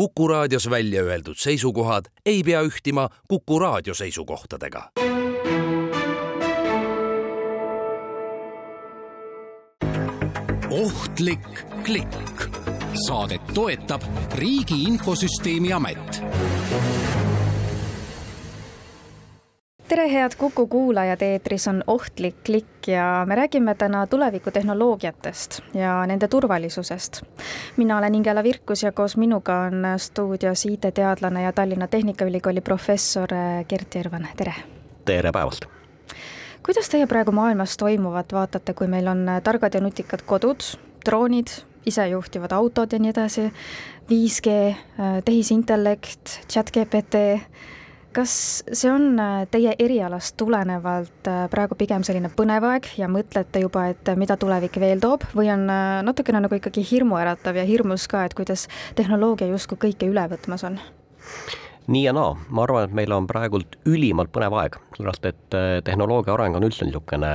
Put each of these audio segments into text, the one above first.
Kuku raadios välja öeldud seisukohad ei pea ühtima Kuku raadio seisukohtadega. ohtlik klikk. saadet toetab Riigi Infosüsteemi Amet tere, head Kuku kuulajad, eetris on Ohtlik klikk ja me räägime täna tulevikutehnoloogiatest ja nende turvalisusest. mina olen Ingela Virkus ja koos minuga on stuudios IT-teadlane ja Tallinna Tehnikaülikooli professor Gert Järvan, tere! tere päevast! kuidas teie praegu maailmas toimuvat vaatate, kui meil on targad ja nutikad kodud, droonid, isejuhtivad autod ja nii edasi, 5G, tehisintellekt, chat GPT kas see on äh, teie erialast tulenevalt äh, praegu pigem selline põnev aeg ja mõtlete juba, et mida tulevik veel toob või on äh, natukene nagu ikkagi hirmuäratav ja hirmus ka, et kuidas tehnoloogia justkui kõike üle võtmas on? Nii ja naa, ma arvan, et meil on praegult ülimalt põnev aeg, sellepärast et tehnoloogia areng on üldse niisugune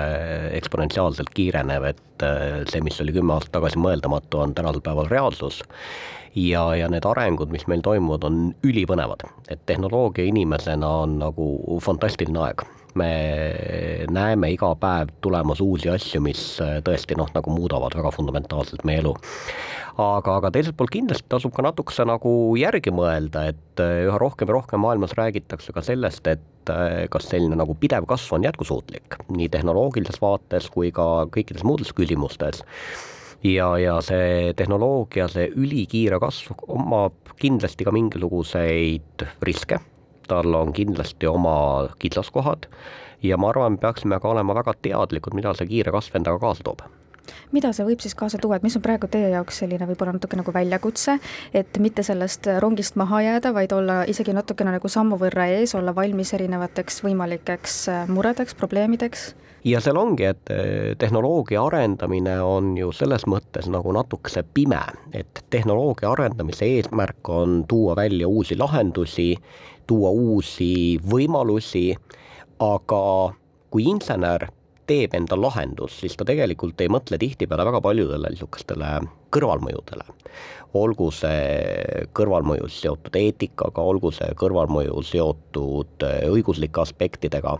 eksponentsiaalselt kiirenev, et see, mis oli kümme aastat tagasi mõeldamatu, on tänasel päeval reaalsus ja, ja need arengud, mis meil toimuvad, on ülipõnevad. et tehnoloogia inimesena on nagu fantastiline aeg. Me näeme iga päev tulemas uusi asju, mis äh, tõesti noh, nagu muudavad väga fundamentaalselt meie elu. aga, aga teiselt poolt kindlasti tasub ka natukese nagu järgi mõelda, et äh, üha rohkem ja rohkem maailmas räägitakse ka sellest, et äh, kas selline nagu pidev kasv on jätkusuutlik nii tehnoloogilises vaates kui ka kõikides muudes küsimustes ja, ja see tehnoloogia, see ülikiire kasv omab kindlasti ka mingisuguseid riske, tal on kindlasti oma kitsaskohad ja ma arvan, me peaksime ka olema väga teadlikud, mida see kiire kasv endaga kaasa toob mida see võib siis kaasa tuua, et mis on praegu teie jaoks selline võib-olla natuke nagu väljakutse, et mitte sellest rongist maha jääda, vaid olla isegi natukene nagu sammu võrra ees, olla valmis erinevateks võimalikeks muredeks, probleemideks? ja seal ongi, et eh, tehnoloogia arendamine on ju selles mõttes nagu natukese pime, et tehnoloogia arendamise eesmärk on tuua välja uusi lahendusi, tuua uusi võimalusi, aga kui insener teeb enda lahendust, siis ta tegelikult ei mõtle tihtipeale väga paljudele niisugustele kõrvalmõjudele. olgu see kõrvalmõju seotud eetikaga, olgu see kõrvalmõju seotud eh, õiguslike aspektidega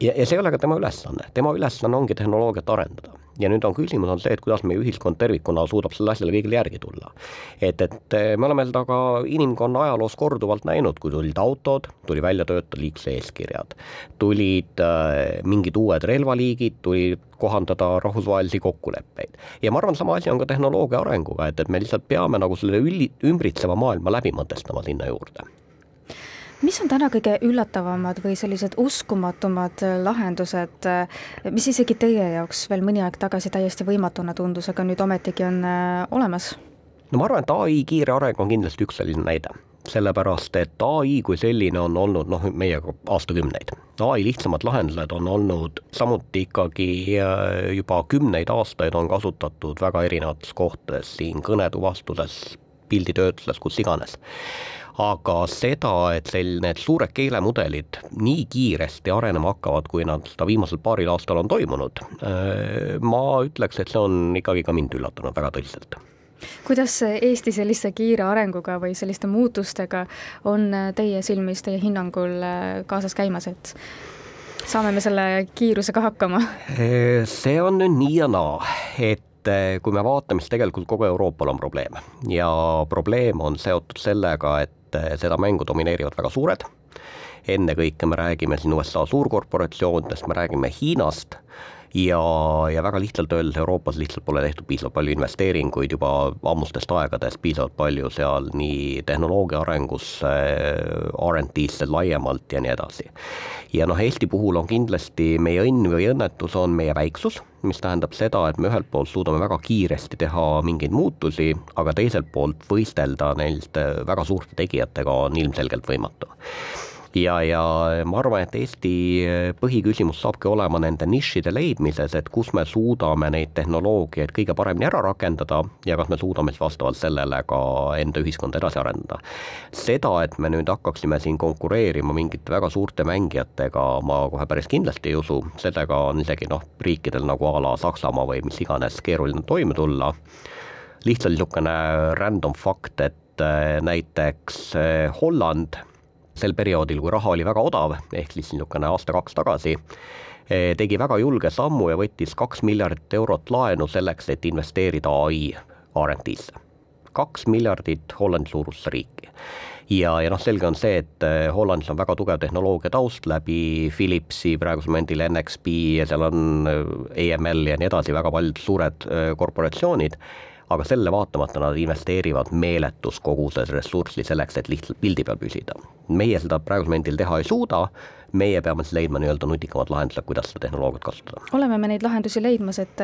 ja, ja see ei ole ka tema ülesanne, tema ülesanne ongi tehnoloogiat arendada. Ja nüüd on küsimus on see, et kuidas meie ühiskond tervikuna suudab sellele asjale kõigile järgi tulla. et, et eh, me oleme seda ka inimkonna ajaloos korduvalt näinud, kui tulid autod, tuli välja töötada liikluse eeskirjad, tulid äh, mingid uued relvaliigid, tuli kohandada rahvusvahelisi kokkuleppeid. ja ma arvan, sama asi on ka tehnoloogia arenguga, et, et me lihtsalt peame nagu selle üli, ümbritseva maailma läbi mõtestama sinna juurde mis on täna kõige üllatavamad või sellised uskumatumad lahendused, mis isegi teie jaoks veel mõni aeg tagasi täiesti võimatuna tundus, aga nüüd ometigi on äh, olemas? no ma arvan, et ai kiire areng on kindlasti üks selline näide, sellepärast et ai kui selline on olnud noh, meiega aastakümneid. ai lihtsamad lahendused on olnud samuti ikkagi äh, juba kümneid aastaid on kasutatud väga erinevates kohtades, siin kõnetuvastuses, pilditöötluses, kus iganes aga seda, et sel-, need suured keelemudelid nii kiiresti arenema hakkavad, kui nad seda viimasel paaril aastal on toimunud, äh, ma ütleks, et see on ikkagi ka mind üllatanud väga tõsiselt kuidas Eesti sellise kiire arenguga või selliste muutustega on teie silmis, teie hinnangul äh, kaasas käimas, et saame me selle kiirusega hakkama? Äh, see on nüüd nii ja naa, et kui me vaatame, siis tegelikult kogu Euroopal on probleem ja probleem on seotud sellega, et et seda mängu domineerivad väga suured, ennekõike me räägime siin USA suurkorporatsioonidest, me räägime Hiinast ja, ja väga lihtsalt öeldes Euroopas lihtsalt pole tehtud piisavalt palju investeeringuid juba ammustest aegadest, piisavalt palju seal nii tehnoloogia arengusse, RD-sse laiemalt ja nii edasi. ja noh, Eesti puhul on kindlasti meie õnn või õnnetus on meie väiksus, mis tähendab seda, et me ühelt poolt suudame väga kiiresti teha mingeid muutusi, aga teiselt poolt võistelda neilt väga suurte tegijatega on ilmselgelt võimatu ja, ja ma arvan, et Eesti põhiküsimus saabki olema nende nišide leidmises, et kus me suudame neid tehnoloogiaid kõige paremini ära rakendada ja kas me suudame siis vastavalt sellele ka enda ühiskonda edasi arendada. seda, et me nüüd hakkaksime siin konkureerima mingite väga suurte mängijatega, ma kohe päris kindlasti ei usu, sellega on isegi noh, riikidel nagu a la Saksamaa või mis iganes keeruline toime tulla lihtsalt niisugune random fakt, et äh, näiteks äh, Holland sel perioodil, kui raha oli väga odav, ehk siis niisugune aasta-kaks tagasi, tegi väga julge sammu ja võttis kaks miljardit eurot laenu selleks, et investeerida ai RD-sse. kaks miljardit Hollandi suurusse riiki ja, ja noh, selge on see, et äh, Hollandis on väga tugev tehnoloogia taust läbi Philipsi praegusel momendil NXP ja seal on AML äh, ja nii edasi, väga paljud suured korporatsioonid, aga selle vaatamata nad investeerivad meeletus koguses ressurssi selleks, et lihtsalt pildi peal püsida. meie seda praegusel momendil teha ei suuda meie peame siis leidma nii-öelda nutikamad lahendused, kuidas seda tehnoloogiat kasutada. oleme me neid lahendusi leidmas, et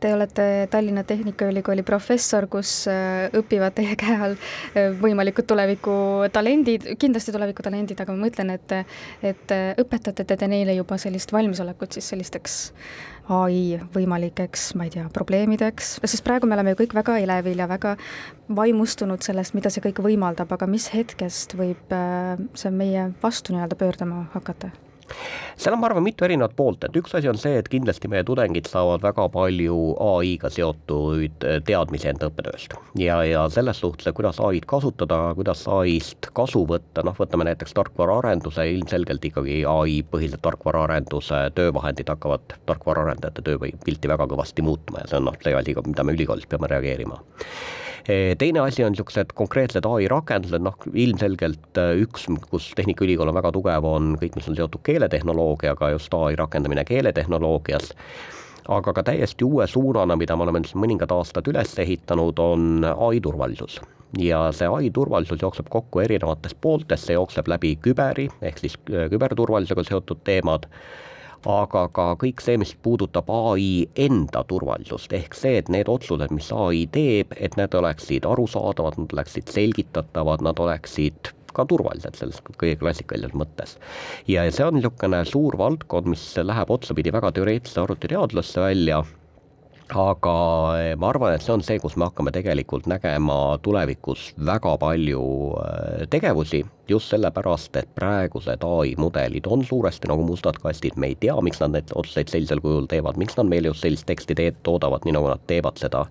te olete Tallinna Tehnikaülikooli professor, kus äh, õpivad teie käe all äh, võimalikud tulevikutalendid, kindlasti tulevikutalendid, aga ma mõtlen, et et õpetate te neile juba sellist valmisolekut siis sellisteks ai võimalikeks, ma ei tea, probleemideks, sest praegu me oleme ju kõik väga elevil ja väga vaimustunud sellest, mida see kõik võimaldab, aga mis hetkest võib äh, see meie vastu nii-öelda pöörduma hakata? Seal on, ma arvan, mitu erinevat poolt, et üks asi on see, et kindlasti meie tudengid saavad väga palju ai-ga seotud äh, teadmisi enda õppetööst. ja, ja selles suhtes, et kuidas ai-d kasutada, kuidas ai-st kasu võtta, noh, võtame näiteks tarkvaraarenduse, ilmselgelt ikkagi ai-põhised tarkvaraarenduse töövahendid hakkavad tarkvaraarendajate tööpilti väga kõvasti muutma ja see on noh, see asi, mida me ülikoolis peame reageerima teine asi on niisugused konkreetsed ai rakendused, noh ilmselgelt äh, üks, kus Tehnikaülikool on väga tugev, on kõik, mis on seotud keeletehnoloogiaga, just ai rakendamine keeletehnoloogias. Aga ka täiesti uue suunana, mida me oleme mõningad aastad üles ehitanud, on ai turvalisus. Ja see ai turvalisus jookseb kokku erinevatest pooltest, see jookseb läbi küberi ehk siis äh, küberturvalisusega seotud teemad aga ka kõik see, mis puudutab ai enda turvalisust, ehk see, et need otsused, mis ai teeb, et need oleksid arusaadavad, nad oleksid selgitatavad, nad oleksid ka turvalised selles kõige klassikalises mõttes. ja see on niisugune suur valdkond, mis läheb otsapidi väga teoreetilisse arvutiteadlasse välja aga eh, ma arvan, et see on see, kus me hakkame tegelikult nägema tulevikus väga palju eh, tegevusi, just sellepärast, et praegused ai mudelid on suuresti nagu mustad kastid, me ei tea, miks nad neid otsuseid sellisel kujul teevad, miks nad meile just sellist teksti teed, toodavad, nii nagu nad teevad seda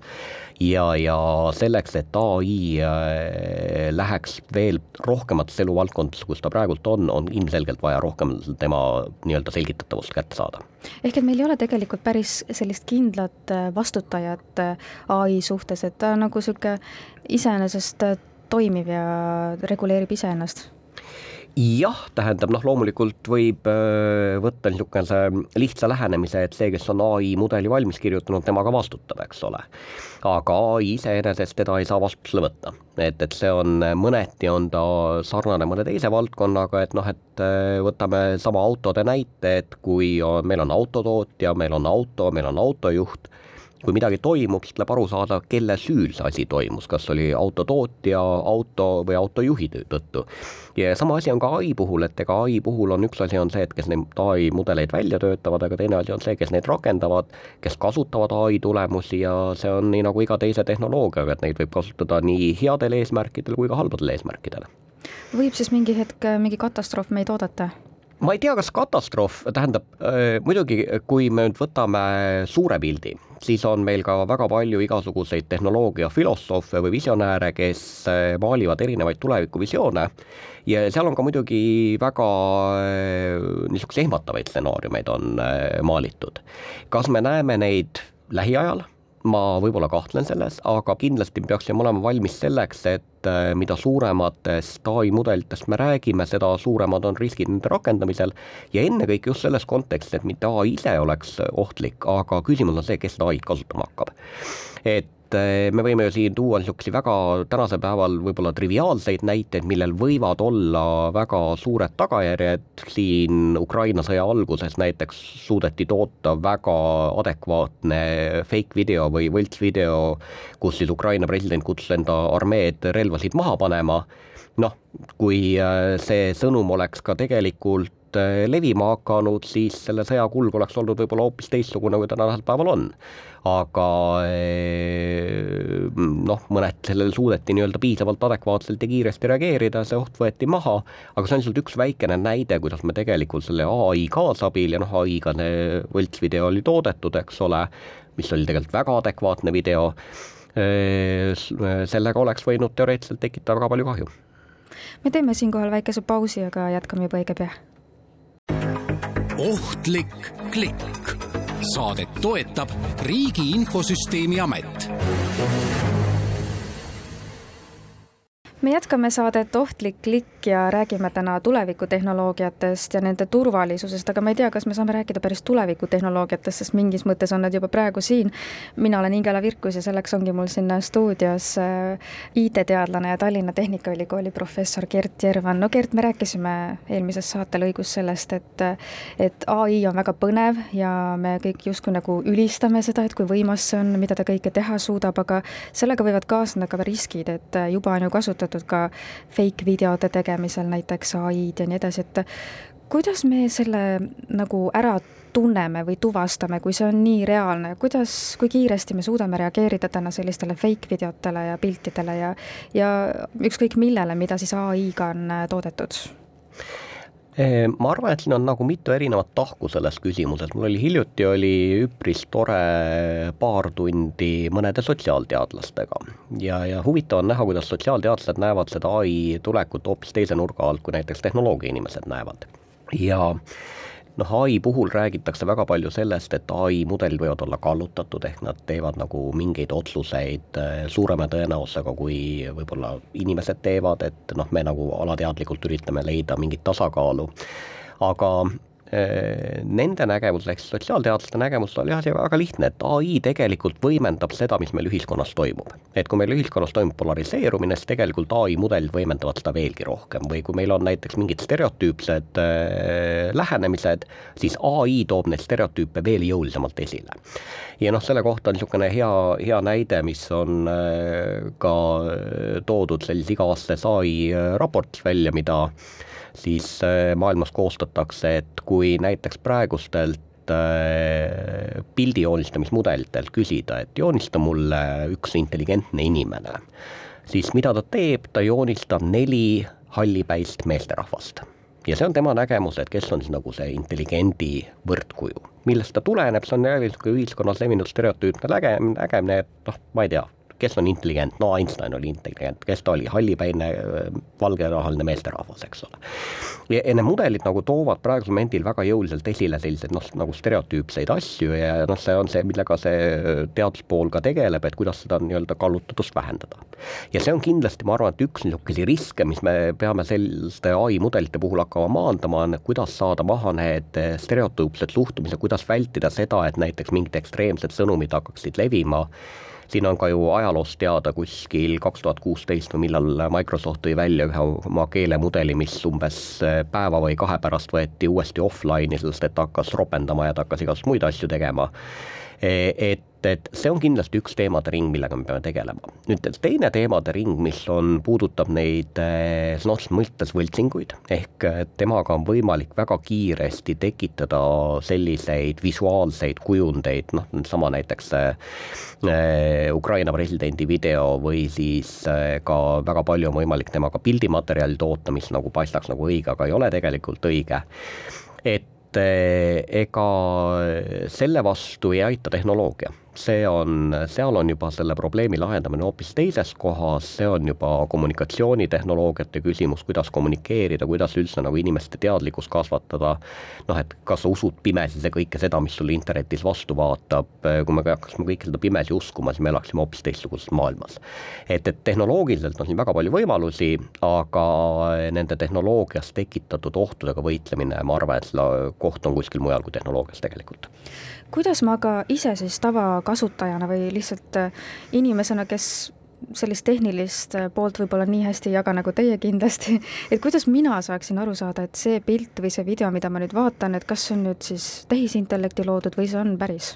ja, ja selleks, et ai äh, läheks veel rohkematesse eluvaldkondadesse, kus ta praegult on, on ilmselgelt vaja rohkem tema nii-öelda selgitatavust kätte saada. ehk et meil ei ole tegelikult päris sellist kindlat äh, vastutajat äh, ai suhtes, et ta on nagu niisugune iseenesest toimiv ja reguleerib iseennast jah, tähendab noh, loomulikult võib äh, võtta niisuguse lihtsa lähenemise, et see, kes on ai mudeli valmis kirjutanud, tema ka vastutab, eks ole. aga ai iseenesest teda ei saa vastutusele võtta, et, et see on, mõneti on ta sarnane mõne teise valdkonnaga, et noh, et äh, võtame sama autode näite, et kui on, meil on autotootja, meil on auto, meil on autojuht kui midagi toimub, siis tuleb aru saada, kelle süül see asi toimus, kas oli autotootja, auto või autojuhi tõttu. ja sama asi on ka ai puhul, et ega ai puhul on üks asi on see, et kes neid ai mudeleid välja töötavad, aga teine asi on see, kes neid rakendavad, kes kasutavad ai tulemusi ja see on nii nagu iga teise tehnoloogiaga, et neid võib kasutada nii headel eesmärkidel kui ka halbadel eesmärkidel. võib siis mingi hetk mingi katastroof meid oodata? Ma ei tea, kas katastroof, tähendab äh, muidugi, kui me nüüd võtame suure pildi, siis on meil ka väga palju igasuguseid tehnoloogiafilosoofe või visionääre, kes maalivad erinevaid tulevikuvisioone ja seal on ka muidugi väga niisuguseid ehmatavaid stsenaariumeid on maalitud. kas me näeme neid lähiajal? Ma võib-olla kahtlen selles, aga kindlasti peaksime olema valmis selleks, et äh, mida suurematest ai mudelitest me räägime, seda suuremad on riskid nende rakendamisel ja ennekõike just selles kontekstis, et mitte ai ise oleks ohtlik, aga küsimus on see, kes seda ai-d kasutama hakkab. et et eh, me võime ju siin tuua niisuguseid väga tänasel päeval võib-olla triviaalseid näiteid, millel võivad olla väga suured tagajärjed, siin Ukraina sõja alguses näiteks suudeti toota väga adekvaatne fake video või võltsvideo, kus siis Ukraina president kutsus enda armeed relvasid maha panema, noh, kui eh, see sõnum oleks ka tegelikult eh, levima hakanud, siis selle sõja kulg oleks olnud võib-olla hoopis teistsugune, kui tänasel päeval on aga eh, noh, mõned sellele suudeti nii-öelda piisavalt adekvaatselt ja kiiresti reageerida, see oht võeti maha, aga see on lihtsalt üks väikene näide, kuidas me tegelikult selle ai kaasabil ja noh, ai-ga võltsvideo oli toodetud, eks ole, mis oli tegelikult väga adekvaatne video sellega oleks võinud teoreetiliselt tekitada väga palju kahju. me teeme siinkohal väikese pausi, aga jätkame juba õige pea. Ohtlik klikk. saadet toetab Riigi Infosüsteemi Amet me jätkame saadet Ohtlik klikk ja räägime täna tulevikutehnoloogiatest ja nende turvalisusest, aga ma ei tea, kas me saame rääkida päris tulevikutehnoloogiatest, sest mingis mõttes on need juba praegu siin. mina olen Ingela Virkus ja selleks ongi mul siin stuudios äh, IT-teadlane ja Tallinna Tehnikaülikooli professor Gert Järvan. no Gert, me rääkisime eelmises saatelõigus sellest, et et ai on väga põnev ja me kõik justkui nagu ülistame seda, et kui võimas see on, mida ta kõike teha suudab, aga sellega võivad kaasneda ka riskid, et juba on ju kasutatud kasutatud ka fake videote tegemisel näiteks ai-d ja nii edasi, et kuidas me selle nagu ära tunneme või tuvastame, kui see on nii reaalne, kuidas, kui kiiresti me suudame reageerida täna sellistele fake videotele ja piltidele ja ja ükskõik millele, mida siis ai-ga on toodetud? Ma arvan, et siin on nagu mitu erinevat tahku selles küsimuses, mul oli hiljuti oli üpris tore paar tundi mõnede sotsiaalteadlastega ja, ja huvitav on näha, kuidas sotsiaalteadlased näevad seda ai tulekut hoopis teise nurga alt, kui näiteks tehnoloogia inimesed näevad. ja noh, ai puhul räägitakse väga palju sellest, et ai mudelid võivad olla kallutatud, ehk nad teevad nagu mingeid otsuseid äh, suurema tõenäosusega, kui võib-olla inimesed teevad, et noh, me nagu alateadlikult üritame leida mingit tasakaalu, aga nende nägemus ehk sotsiaalteadlaste nägemus oli asi väga lihtne, et ai tegelikult võimendab seda, mis meil ühiskonnas toimub. et kui meil ühiskonnas toimub polariseerumine, siis tegelikult ai mudelid võimendavad seda veelgi rohkem või kui meil on näiteks mingid stereotüüpsed äh, lähenemised, siis ai toob neid stereotüüpe veel jõulisemalt esile. ja noh, selle kohta on niisugune hea, hea näide, mis on äh, ka toodud sellises iga-aastases ai äh, raportis välja, mida äh, siis äh, maailmas koostatakse, et kui näiteks praegustelt äh, pildi joonistamismudelitelt küsida, et joonista mulle üks intelligentne inimene, siis mida ta teeb, ta joonistab neli hallipäist meesterahvast. ja see on tema nägemus, et kes on siis nagu see intelligendi võrdkuju. millest ta tuleneb, see on jällegi ühiskonnas levinud stereotüüpne näge-, nägemine, et noh, ma ei tea, kes on intelligent, no Einstein oli intelligent, kes ta oli, hallipäine valgerahaline meesterahvas, eks ole. ja, need mudelid nagu toovad praegusel momendil väga jõuliselt esile selliseid noh, nagu stereotüüpseid asju ja noh, see on see, millega see teaduspool ka tegeleb, et kuidas seda nii-öelda kallutatust vähendada. ja see on kindlasti, ma arvan, et üks niisuguseid riske, mis me peame selliste ai mudelite puhul hakkama maandama, on, kuidas saada maha need stereotüüpsed suhtumised, kuidas vältida seda, et näiteks mingid ekstreemsed sõnumid hakkaksid levima siin on ka ju ajaloost teada kuskil kaks tuhat kuusteist või millal Microsoft tõi välja ühe oma keelemudeli, mis umbes päeva või kahe pärast võeti uuesti offline'i, sest et hakkas ropendama ja ta hakkas igasuguseid muid asju tegema. E, et et see on kindlasti üks teemade ring, millega me peame tegelema. nüüd teine teemade ring, mis on, puudutab neid eh, sõna otseses mõttes võltsinguid, ehk eh, temaga on võimalik väga kiiresti tekitada selliseid visuaalseid kujundeid, noh, sama näiteks eh, Ukraina presidendi video või siis ka väga palju on võimalik temaga pildimaterjali toota, mis nagu paistaks nagu õige, aga ei ole tegelikult õige. et ega selle vastu ei aita tehnoloogia see on, seal on juba selle probleemi lahendamine hoopis teises kohas, see on juba kommunikatsioonitehnoloogiate küsimus, kuidas kommunikeerida, kuidas üldse nagu inimeste teadlikkust kasvatada, noh, et kas sa usud pimesi see kõike seda, mis sulle internetis vastu vaatab, kui me hakkaksime kõike seda pimesi uskuma, siis me elaksime hoopis teistsuguses maailmas. et, et tehnoloogiliselt on siin väga palju võimalusi, aga nende tehnoloogias tekitatud ohtudega võitlemine, ma arvan, et selle koht on kuskil mujal kui tehnoloogias tegelikult. Kuidas ma aga ise siis tavakasutajana või lihtsalt äh, inimesena, kes sellist tehnilist äh, poolt võib-olla nii hästi ei jaga nagu teie kindlasti, et kuidas mina saaksin aru saada, et see pilt või see video, mida ma nüüd vaatan, et kas see on nüüd siis tehisintellekti loodud või see on päris?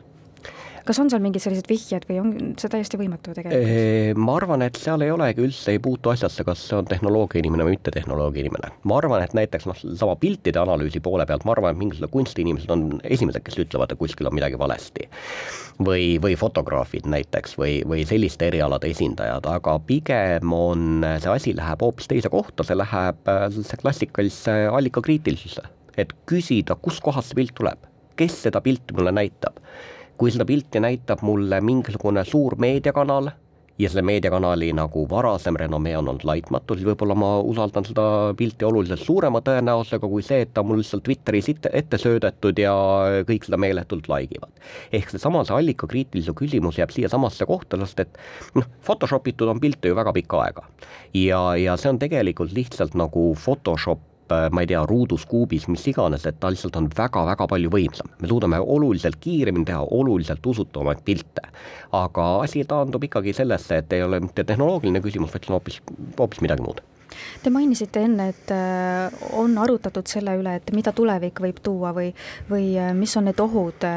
Kas on seal mingid sellised vihjed või on see täiesti võimatu tegelikult? ma arvan, et seal ei olegi üldse, ei puutu asjasse, kas see on tehnoloogia inimene või mitte tehnoloogia inimene. ma arvan, et näiteks noh, sama piltide analüüsi poole pealt, ma arvan, et mingisugused kunstiinimesed on esimesed, kes ütlevad, et kuskil on midagi valesti. või, või fotograafid näiteks või, või selliste erialade esindajad, aga pigem on, see asi läheb hoopis teise kohta, see läheb sellise klassikalisse allikakriitilisusse. et küsida, kuskohast see pilt tuleb, kes seda pilti mulle näitab kui seda pilti näitab mulle mingisugune suur meediakanal, ja selle meediakanali nagu varasem renomee on olnud laitmatu, siis võib-olla ma usaldan seda pilti oluliselt suurema tõenäosusega kui see, et ta mul lihtsalt Twitteris ette, ette söödetud ja kõik seda meeletult like ivad. ehk seesama, see allikakriitilisuse küsimus jääb siiasamasse kohta, sest et noh, Photoshop itud on pilte ju väga pikka aega. ja, ja see on tegelikult lihtsalt nagu Photoshop ma ei tea, ruudus, kuubis, mis iganes, et ta lihtsalt on väga-väga palju võimsam. me suudame oluliselt kiiremini teha oluliselt usutavamaid pilte. aga asi taandub ikkagi sellesse, et ei ole mitte tehnoloogiline küsimus, vaid on hoopis, hoopis midagi muud Te mainisite enne, et äh, on arutatud selle üle, et mida tulevik võib tuua või, või äh, mis on need ohud,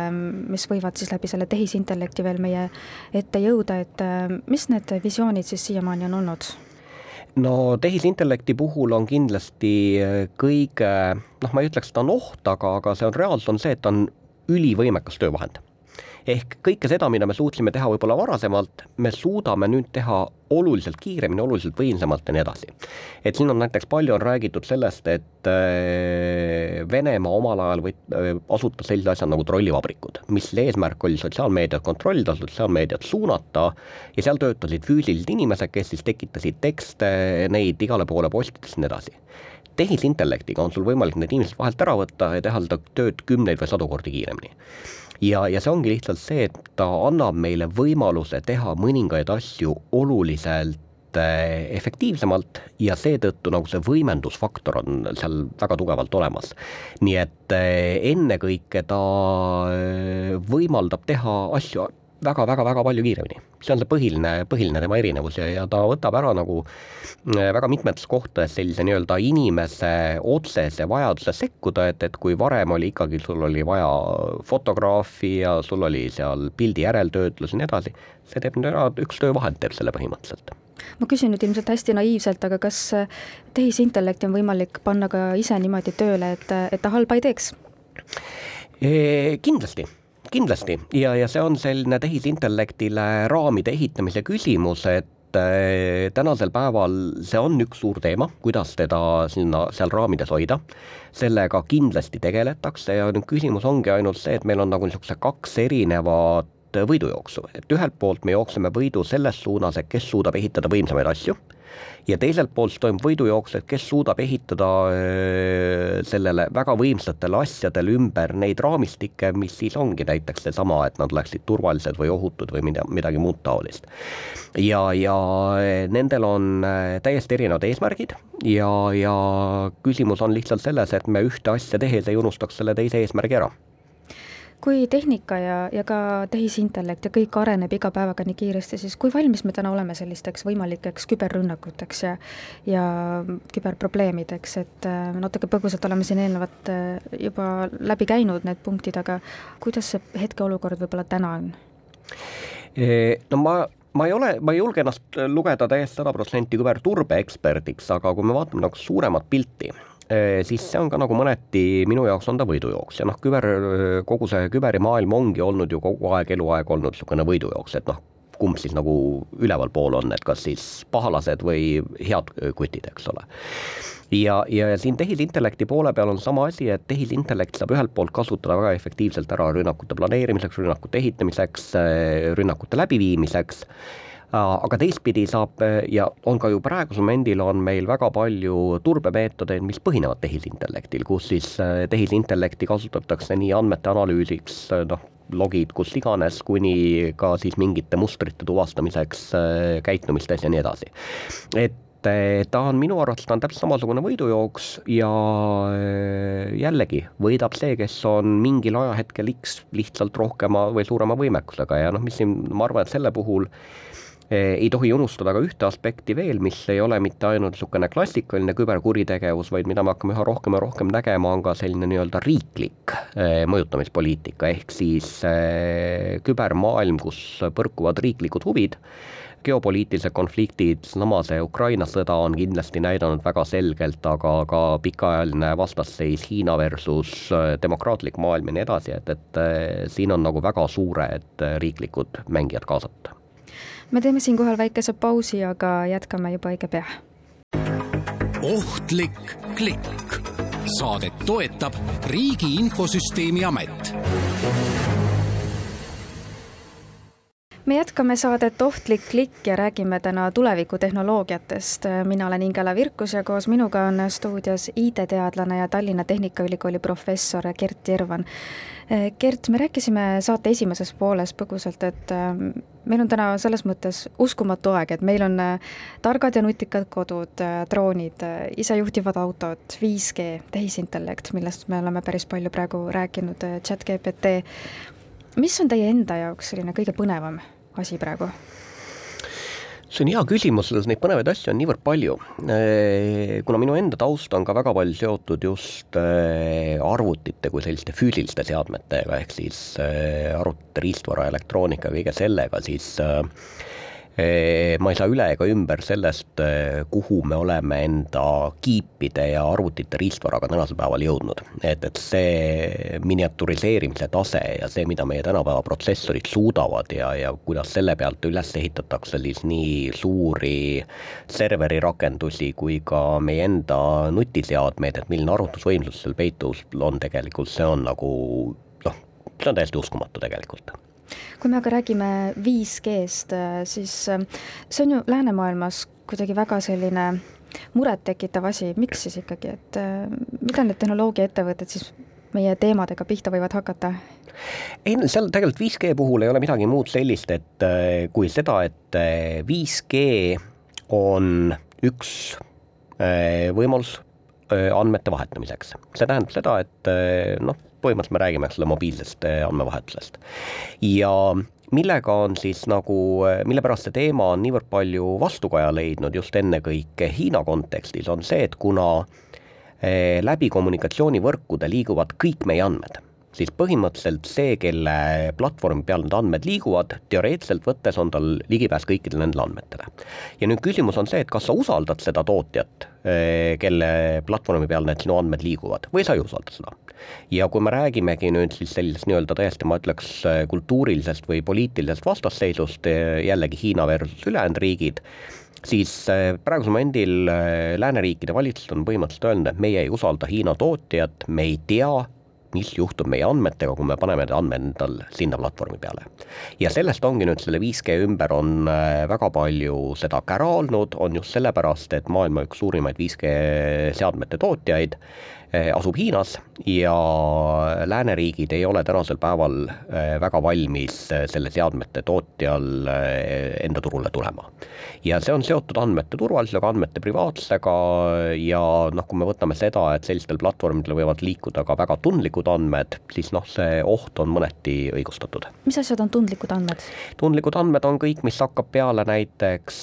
mis võivad siis läbi selle tehisintellekti veel meie ette jõuda, et mis need visioonid siis siiamaani on olnud? No tehisintellekti puhul on kindlasti äh, kõige, noh, ma ei ütleks, et ta on oht, aga, aga see on reaalsus on see, et ta on ülivõimekas töövahend ehk kõike seda, mida me suutsime teha võib-olla varasemalt, me suudame nüüd teha oluliselt kiiremini, oluliselt võimsamalt ja nii edasi. et siin on näiteks palju on räägitud sellest, et äh, Venemaa omal ajal võt-, äh, asutas sellise asja nagu trollivabrikud, mis eesmärk oli sotsiaalmeediat kontrollida, sotsiaalmeediat suunata ja seal töötasid füüsilised inimesed, kes siis tekitasid tekste, neid igale poole postitasid ja nii edasi tehisintellektiga on sul võimalik need inimesed vahelt ära võtta ja teha seda tööd kümneid või sadu kordi kiiremini ja, ja see ongi lihtsalt see, et ta annab meile võimaluse teha mõningaid asju oluliselt eh, efektiivsemalt ja seetõttu nagu see võimendusfaktor on seal väga tugevalt olemas. nii et eh, ennekõike ta eh, võimaldab teha asju väga-väga-väga palju kiiremini. see on see põhiline, põhiline tema erinevus ja, ja ta võtab ära nagu äh, väga mitmetes kohtades sellise nii-öelda inimese otsese vajaduse sekkuda, et, et kui varem oli ikkagi, sul oli vaja fotograafi ja sul oli seal pildi järeltöötlus ja nii edasi, see teeb nüüd ära, üks töövahend teeb selle põhimõtteliselt ma küsin nüüd ilmselt hästi naiivselt, aga kas äh, tehisintellekti on võimalik panna ka ise niimoodi tööle, et, et ta halba ei teeks? Kindlasti kindlasti ja, ja see on selline tehisintellektile raamide ehitamise küsimus, et äh, tänasel päeval see on üks suur teema, kuidas teda sinna seal raamides hoida. sellega kindlasti tegeletakse ja nüüd küsimus ongi ainult see, et meil on nagu niisugused kaks erinevat võidujooksu, et ühelt poolt me jookseme võidu selles suunas, et kes suudab ehitada võimsamaid asju ja teiselt poolt toimub võidujooks, et kes suudab ehitada sellele väga võimsatele asjadele ümber neid raamistikke, mis siis ongi näiteks seesama, et nad oleksid turvalised või ohutud või mida, midagi muud taolist. ja, ja nendel on täiesti erinevad eesmärgid ja, ja küsimus on lihtsalt selles, et me ühte asja tehes ei unustaks selle teise eesmärgi ära kui tehnika ja, ja ka tehisintellekt ja kõik areneb iga päevaga nii kiiresti, siis kui valmis me täna oleme sellisteks võimalikeks küberrünnakuteks ja ja küberprobleemideks, et äh, natuke põgusalt oleme siin eelnevalt äh, juba läbi käinud need punktid, aga kuidas see hetkeolukord võib-olla täna on? No ma ma ei ole, ma ei julge ennast lugeda täiesti sada protsenti küberturbe eksperdiks, aga kui me vaatame nagu suuremat pilti, siis see on ka nagu mõneti, minu jaoks on ta võidujooks ja noh, küber, kogu see küberimaailm ongi olnud ju kogu aeg, eluaeg olnud niisugune võidujooks, et noh, kumb siis nagu ülevalpool on, et kas siis pahalased või head kutid, eks ole. ja, ja siin tehisintellekti poole peal on sama asi, et tehisintellekt saab ühelt poolt kasutada väga efektiivselt ära rünnakute planeerimiseks, rünnakute ehitamiseks, rünnakute läbiviimiseks aga teistpidi saab ja on ka ju praegusel momendil on meil väga palju turbemeetodeid, mis põhinevad tehisintellektil, kus siis äh, tehisintellekti kasutatakse nii andmete analüüsiks, äh, noh, logid kus iganes, kuni ka siis mingite mustrite tuvastamiseks äh, käitumistes ja nii edasi. et ta on minu arvates, ta on täpselt samasugune võidujooks ja jällegi võidab see, kes on mingil ajahetkel X lihtsalt rohkema või suurema võimekusega ja noh, mis siin, ma arvan, et selle puhul Eh, ei tohi unustada ka ühte aspekti veel, mis ei ole mitte ainult niisugune klassikaline küberkuritegevus, vaid mida me hakkame üha rohkem ja rohkem nägema, on ka selline nii-öelda riiklik eh, mõjutamispoliitika, ehk siis eh, kübermaailm, kus põrkuvad riiklikud huvid, geopoliitilised konfliktid, sama see Ukraina sõda on kindlasti näidanud väga selgelt, aga ka pikaajaline vastasseis Hiina versus demokraatlik maailm ja nii edasi, et, et siin on nagu väga suured riiklikud mängijad kaasatud me teeme siinkohal väikese pausi, aga jätkame juba õige pea. ohtlik klikk. saadet toetab Riigi Infosüsteemi Amet me jätkame saadet Ohtlik klikk ja räägime täna tulevikutehnoloogiatest. mina olen Ingela Virkus ja koos minuga on stuudios IT-teadlane ja Tallinna Tehnikaülikooli professor Gert Jirvan. Gert, me rääkisime saate esimeses pooles põgusalt, et ähm, meil on täna selles mõttes uskumatu aeg, et meil on äh, targad ja nutikad kodud, äh, droonid, äh, isejuhtivad autod, 5G, tehisintellekt, millest me oleme päris palju praegu rääkinud, chat GPT. mis on teie enda jaoks selline kõige põnevam asi praegu? see on hea küsimus, selles neid põnevaid asju on niivõrd palju. Äh, kuna minu enda taust on ka väga palju seotud just äh, arvutite kui selliste füüsiliste seadmetega, ehk siis äh, arvutite riistvara, elektroonika, kõige sellega, siis ma ei saa üle ega ümber sellest, kuhu me oleme enda kiipide ja arvutite riistvaraga tänasel päeval jõudnud. et, et see miniaturiseerimise tase ja see, mida meie tänapäeva protsessorid suudavad ja, ja kuidas selle pealt üles ehitatakse siis nii suuri serveri rakendusi kui ka meie enda nutiseadmeid, et milline arvutusvõimsus seal peitus on tegelikult, see on nagu noh, see on täiesti uskumatu tegelikult kui me aga räägime 5G-st, siis äh, see on ju läänemaailmas kuidagi väga selline murettekitav asi, miks siis ikkagi, et äh, mida need tehnoloogiaettevõtted siis meie teemadega pihta võivad hakata? ei seal tegelikult 5G puhul ei ole midagi muud sellist, et äh, kui seda, et 5G on üks võimalus andmete vahetamiseks. see tähendab seda, et noh, põhimõtteliselt me räägime, ole, mobiilsest eh, andmevahetusest. ja millega on siis nagu, eh, mille pärast see teema on niivõrd palju vastukaja leidnud just ennekõike Hiina kontekstis, on see, et kuna eh, läbi kommunikatsioonivõrkude liiguvad kõik meie andmed siis põhimõtteliselt see, kelle platvormi peal need andmed liiguvad, teoreetiliselt võttes on tal ligipääs kõikidele nendele andmetele. ja nüüd küsimus on see, et kas sa usaldad seda tootjat, eh, kelle platvormi peal need sinu andmed liiguvad või sa ei usalda seda. ja kui me räägimegi nüüd siis sellisest nii-öelda täiesti, ma ütleks, kultuurilisest või poliitilisest vastasseisust, eh, jällegi Hiina versus ülejäänud riigid, siis eh, praegusel momendil lääneriikide valitsused on põhimõtteliselt öelnud, et meie ei usalda Hiina tootjat, me ei tea, mis juhtub meie andmetega, kui me paneme need andmed endal sinna platvormi peale. ja sellest ongi nüüd selle 5G ümber on äh, väga palju seda kära olnud, on just sellepärast, et maailma üks suurimaid 5G seadmete tootjaid äh, asub Hiinas ja lääneriigid ei ole tänasel päeval äh, väga valmis selle seadmete tootjal enda turule tulema ja see on seotud andmete turvalisusega, andmete privaatsusega ja noh, kui me võtame seda, et sellistel platvormidel võivad liikuda ka väga tundlikud andmed, siis noh, see oht on mõneti õigustatud. mis asjad on tundlikud andmed? tundlikud andmed on kõik, mis hakkab peale näiteks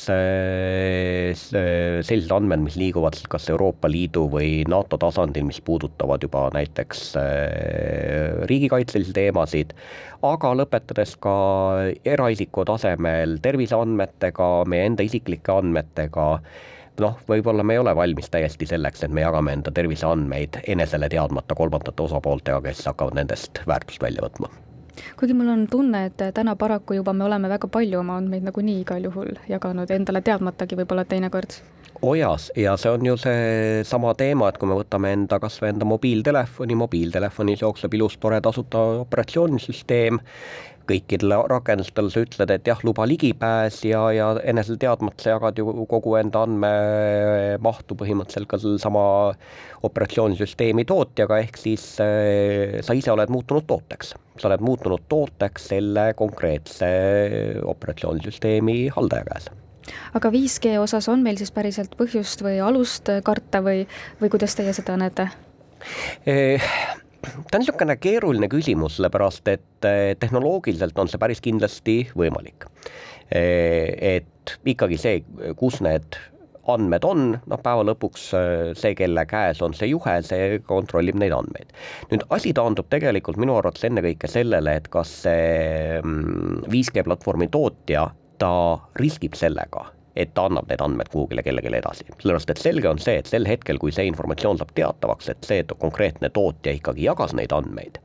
sellised andmed, mis liiguvad siis kas Euroopa Liidu või NATO tasandil, mis puudutavad juba näiteks äh, riigikaitselisi teemasid, aga lõpetades ka eraisiku tasemel terviseandmetega, meie enda isiklike andmetega, noh, võib-olla me ei ole valmis täiesti selleks, et me jagame enda terviseandmeid enesele teadmata kolmandate osapooltega, kes hakkavad nendest väärtust välja võtma. Kuigi mul on tunne, et täna paraku juba me oleme väga palju oma andmeid nagunii igal juhul jaganud endale teadmatagi võib-olla teinekord ojas ja see on ju seesama teema, et kui me võtame enda, kas või enda mobiiltelefoni, mobiiltelefonis jookseb ilus tore tasuta operatsioonisüsteem, kõikidele rakendustele sa ütled, et jah, luba ligipääs ja, ja enesele teadmata sa jagad ju kogu enda andmemahtu põhimõtteliselt ka sellesama operatsioonisüsteemi tootjaga, ehk siis äh, sa ise oled muutunud tooteks. sa oled muutunud tooteks selle konkreetse operatsioonisüsteemi haldaja käes aga 5G osas on meil siis päriselt põhjust või alust karta või, või kuidas teie seda näete? Eh, ta on niisugune keeruline küsimus, sellepärast et eh, tehnoloogiliselt on see päris kindlasti võimalik. Eh, et ikkagi see, kus need andmed on, noh päeva lõpuks see, kelle käes on see juhe, see kontrollib neid andmeid. nüüd asi taandub tegelikult minu arvates ennekõike sellele, et kas see 5G mm, platvormi tootja ta riskib sellega, et ta annab need andmed kuhugile kellelegi edasi, sellepärast et selge on see, et sel hetkel, kui see informatsioon saab teatavaks, et see konkreetne tootja ikkagi jagas neid andmeid,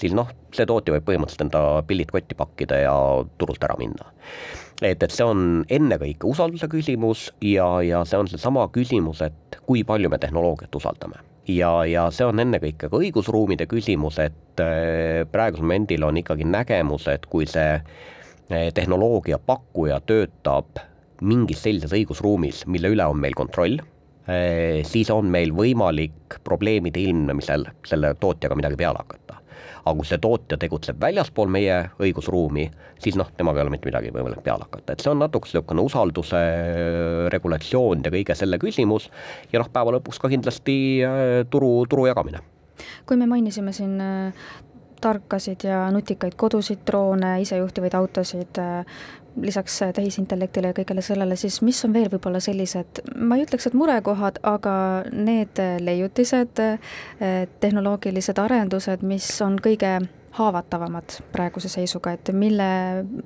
siis noh, see tootja võib põhimõtteliselt enda pillid kotti pakkida ja turult ära minna. et, et see on ennekõike usalduse küsimus ja, ja see on seesama küsimus, et kui palju me tehnoloogiat usaldame ja, ja see on ennekõike ka õigusruumide küsimus, et äh, praegusel momendil on ikkagi nägemus, et kui see tehnoloogia pakkuja töötab mingis sellises õigusruumis, mille üle on meil kontroll, siis on meil võimalik probleemide ilmnemisel selle tootjaga midagi peale hakata. Aga kui see tootja tegutseb väljaspool meie õigusruumi, siis noh, temaga ei ole mitte midagi võimalik peale hakata, et see on natuke niisugune usalduse regulatsioon ja kõige selle küsimus. Ja noh, päeva lõpuks ka kindlasti turu, turu jagamine. kui me mainisime siin tarkasid ja nutikaid kodusid, droone, isejuhtivaid autosid, äh, lisaks tehisintellektile ja kõigele sellele, siis mis on veel võib-olla sellised, ma ei ütleks, et murekohad, aga need leiutised, tehnoloogilised arendused, mis on kõige haavatavamad praeguse seisuga, et mille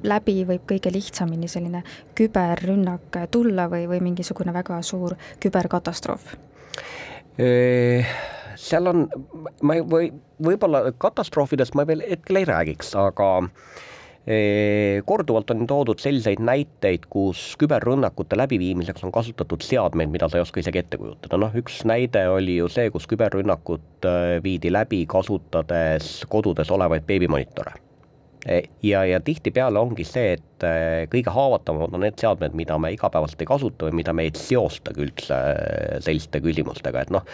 läbi võib kõige lihtsamini selline küberrünnak tulla või, või mingisugune väga suur küberkatastroof? Seal on, ma ei, või võib-olla katastroofidest ma veel hetkel ei räägiks, aga äh, korduvalt on toodud selliseid näiteid, kus küberrünnakute läbiviimiseks on kasutatud seadmeid, mida sa ei oska isegi ette kujutada, noh üks näide oli ju see, kus küberrünnakut äh, viidi läbi kasutades kodudes olevaid beebimonitore ja, ja tihtipeale ongi see, et äh, kõige haavatavamad on need seadmed, mida me igapäevaselt ei kasuta või mida me ei seostagi üldse äh, selliste küsimustega, et noh,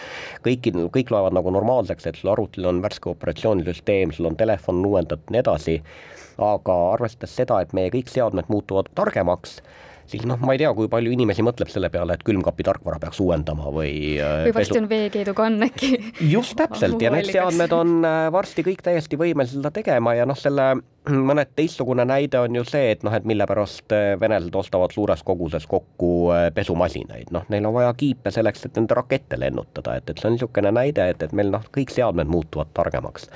kõiki, kõik loevad nagu normaalseks, et sul arvutil on värske operatsioonisüsteem, sul on telefon uuendatud ja nii edasi aga arvestades seda, et meie kõik seadmed muutuvad targemaks, siis noh, ma ei tea, kui palju inimesi mõtleb selle peale, et külmkapi tarkvara peaks uuendama või või varsti pesu... on veekeedukann äkki. just täpselt ja need seadmed on varsti kõik täiesti võimelised seda tegema ja noh, selle mõned teistsugune näide on ju see, et noh, et mille pärast äh, venelased ostavad suures koguses kokku äh, pesumasinaid, noh, neil on vaja kiipe selleks, et nende rakette lennutada, et, et see on niisugune näide, et, et meil noh, kõik seadmed muutuvad targemaks.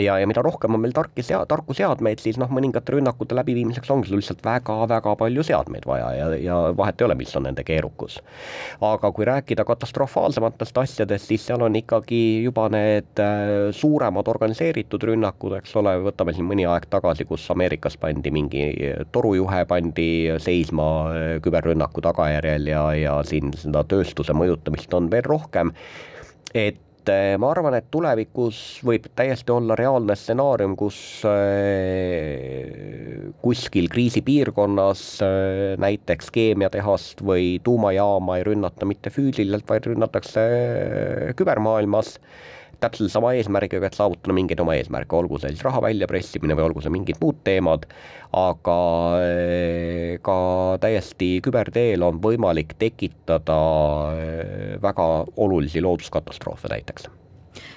ja, ja mida rohkem on meil tarki sea-, tarku seadmeid, siis noh, mõningate rünnakute läbiviimiseks ongi lihtsalt väga-väga palju seadmeid vaja ja, ja vahet ei ole, mis on nende keerukus. aga kui rääkida katastrofaalsematest asjadest, siis seal on ikkagi juba need äh, suuremad organiseeritud rünnakud, eks ole, võtame siin mõni aeg tagasi tagasi, kus Ameerikas pandi mingi torujuhe pandi seisma küberrünnaku tagajärjel ja, ja siin seda tööstuse mõjutamist on veel rohkem, et eh, ma arvan, et tulevikus võib täiesti olla reaalne stsenaarium, kus eh, kuskil kriisipiirkonnas eh, näiteks keemiatehast või tuumajaama ei rünnata mitte füüsiliselt, vaid rünnatakse kübermaailmas täpselt sama eesmärgiga, et saavutada mingeid oma eesmärke, olgu see siis raha väljapressimine või olgu see mingid muud teemad, aga eh, ka täiesti küberteel on võimalik tekitada eh, väga olulisi looduskatastroofe näiteks.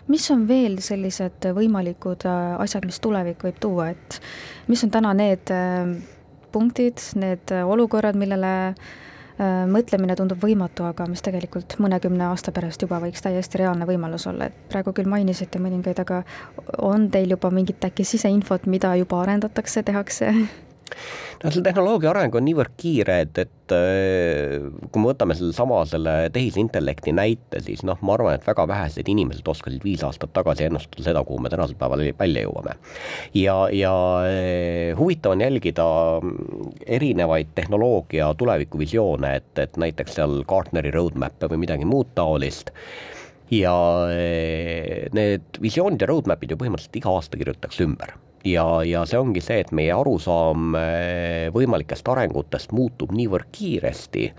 Mis on veel sellised võimalikud äh, asjad, mis tulevik võib tuua, et mis on täna need punktid, need olukorrad, millele Äh, mõtlemine tundub võimatu, aga mis tegelikult mõnekümne aasta pärast juba võiks täiesti reaalne võimalus olla, et praegu küll mainisite mõningaid, aga on teil juba mingit äkki siseinfot, mida juba arendatakse, tehakse? no selle tehnoloogia areng on niivõrd kiire, et, et äh, kui me võtame sellesama selle tehisintellekti näite, siis noh, ma arvan, et väga vähesed inimesed oskasid viis aastat tagasi ennustada seda, kuhu me tänasel päeval välja jõuame. ja, ja äh, huvitav on jälgida erinevaid tehnoloogia tulevikuvisioone, et, et näiteks seal Gartneri roadmap'e või midagi muud taolist ja äh, need visioonid ja roadmap'id ju põhimõtteliselt iga aasta kirjutatakse ümber ja, ja see ongi see, et meie arusaam eh, võimalikest arengutest muutub niivõrd kiiresti,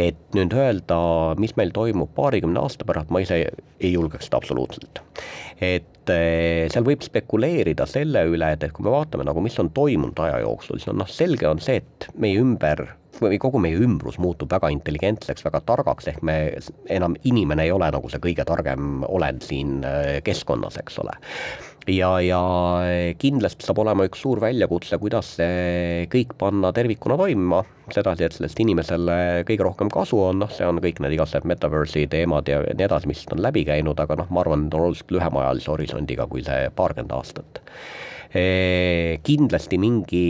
et nüüd öelda, mis meil toimub paarikümne aasta pärast, ma ise ei julgeks seda absoluutselt. et eh, seal võib spekuleerida selle üle, et, et kui me vaatame nagu, mis on toimunud aja jooksul, siis on noh, selge on see, et meie ümber või kogu meie ümbrus muutub väga intelligentseks, väga targaks, ehk me enam, inimene ei ole nagu see kõige targem olend siin eh, keskkonnas, eks ole ja, ja kindlasti saab olema üks suur väljakutse, kuidas see kõik panna tervikuna toimima, sedasi, et sellest inimesele kõige rohkem kasu on, noh, see on kõik need igasugused metaverse'i teemad ja nii edasi, mis on läbi käinud, aga noh, ma arvan, need on oluliselt lühemaajalise horisondiga kui see paarkümmend aastat. Kindlasti mingi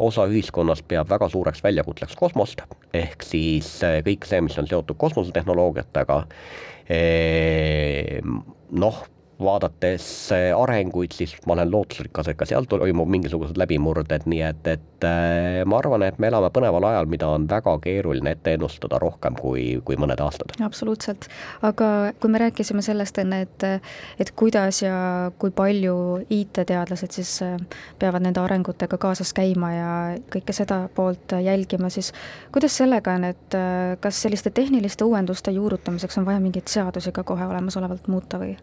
osa ühiskonnast peab väga suureks väljakutseks kosmost, ehk siis kõik see, mis on seotud kosmosetehnoloogiatega, noh, vaadates arenguid, siis ma olen lootusrikas, et ka seal toimub mingisugused läbimurded, nii et, et äh, ma arvan, et me elame põneval ajal, mida on väga keeruline ette ennustada rohkem kui, kui mõned aastad. absoluutselt, aga kui me rääkisime sellest enne, et et kuidas ja kui palju IT-teadlased siis äh, peavad nende arengutega kaasas käima ja kõike seda poolt jälgima, siis kuidas sellega on, et äh, kas selliste tehniliste uuenduste juurutamiseks on vaja mingeid seadusi ka kohe olemasolevalt muuta või?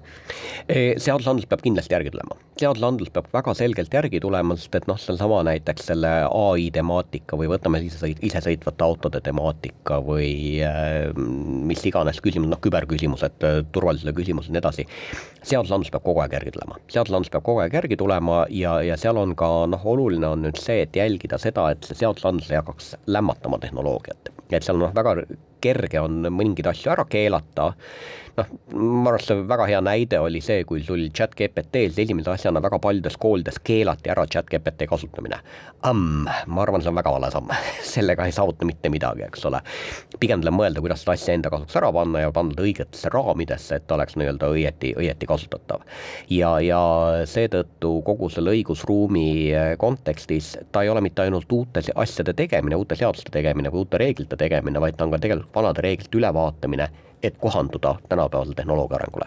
Seadusandlus peab kindlasti järgi tulema, seadusandlus peab väga selgelt järgi tulema, sest et noh, seesama näiteks selle ai temaatika või võtame isesõit-, isesõitvate autode temaatika või äh, mis iganes küsimus, noh, küberküsimused, turvalisuse küsimused ja nii edasi, seadusandlus peab kogu aeg järgi tulema, seadusandlus peab kogu aeg järgi tulema ja, ja seal on ka noh, oluline on nüüd see, et jälgida seda, et see seadusandlus ei hakkaks lämmatama tehnoloogiat. et seal noh, väga kerge on mingeid asju ära keelata, noh, ma arvan, see väga hea näide oli see, kui tuli chat GPT-s esimese asjana väga paljudes koolides keelati ära chat GPT kasutamine. ma arvan, see on väga vale samm sellega ei saavuta mitte midagi, eks ole. pigem tuleb mõelda, kuidas seda asja enda kasuks ära panna ja panna ta õigetesse raamidesse, et ta oleks nii-öelda õieti, õieti kasutatav. ja, ja seetõttu kogu selle õigusruumi kontekstis ta ei ole mitte ainult uute asjade tegemine, uute seaduste tegemine või uute reeglite tegemine, vaid ta on ka tegelikult vanade reeglite ülevaatamine et kohanduda tänapäevasele tehnoloogia arengule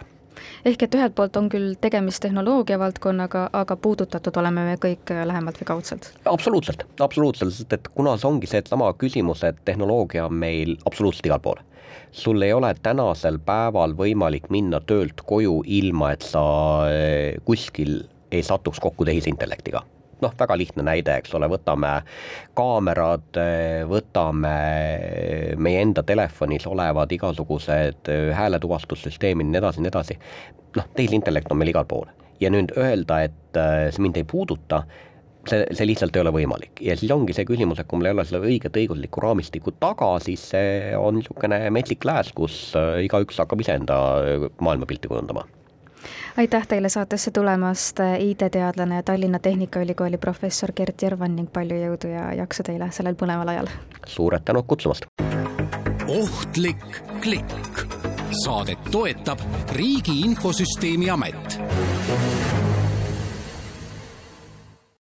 ehk et ühelt poolt on küll tegemist tehnoloogia valdkonnaga, aga puudutatud oleme me kõik lähemalt või kaudselt? absoluutselt, absoluutselt, sest et kuna see ongi seesama küsimus, et tehnoloogia on meil absoluutselt igal pool. sul ei ole tänasel päeval võimalik minna töölt koju, ilma et sa eh, kuskil ei satuks kokku tehisintellektiga noh, väga lihtne näide, eks ole, võtame kaamerad, võtame meie enda telefonis olevad igasugused hääletuvastussüsteemid, nii edasi, nii edasi. noh, tehisintellekt on meil igal pool. Ja nüüd öelda, et see mind ei puuduta, see, see lihtsalt ei ole võimalik. Ja siis ongi see küsimus, et kui mul ei ole seda õiget õiguslikku raamistikku taga, siis see on niisugune metsik lääs, kus igaüks hakkab iseenda maailmapilti kujundama aitäh teile saatesse tulemast, IT-teadlane ja Tallinna Tehnikaülikooli professor Gert Järvan ning palju jõudu ja jaksu teile sellel põneval ajal! suured tänud kutsumast! ohtlik klikk. saadet toetab Riigi Infosüsteemi Amet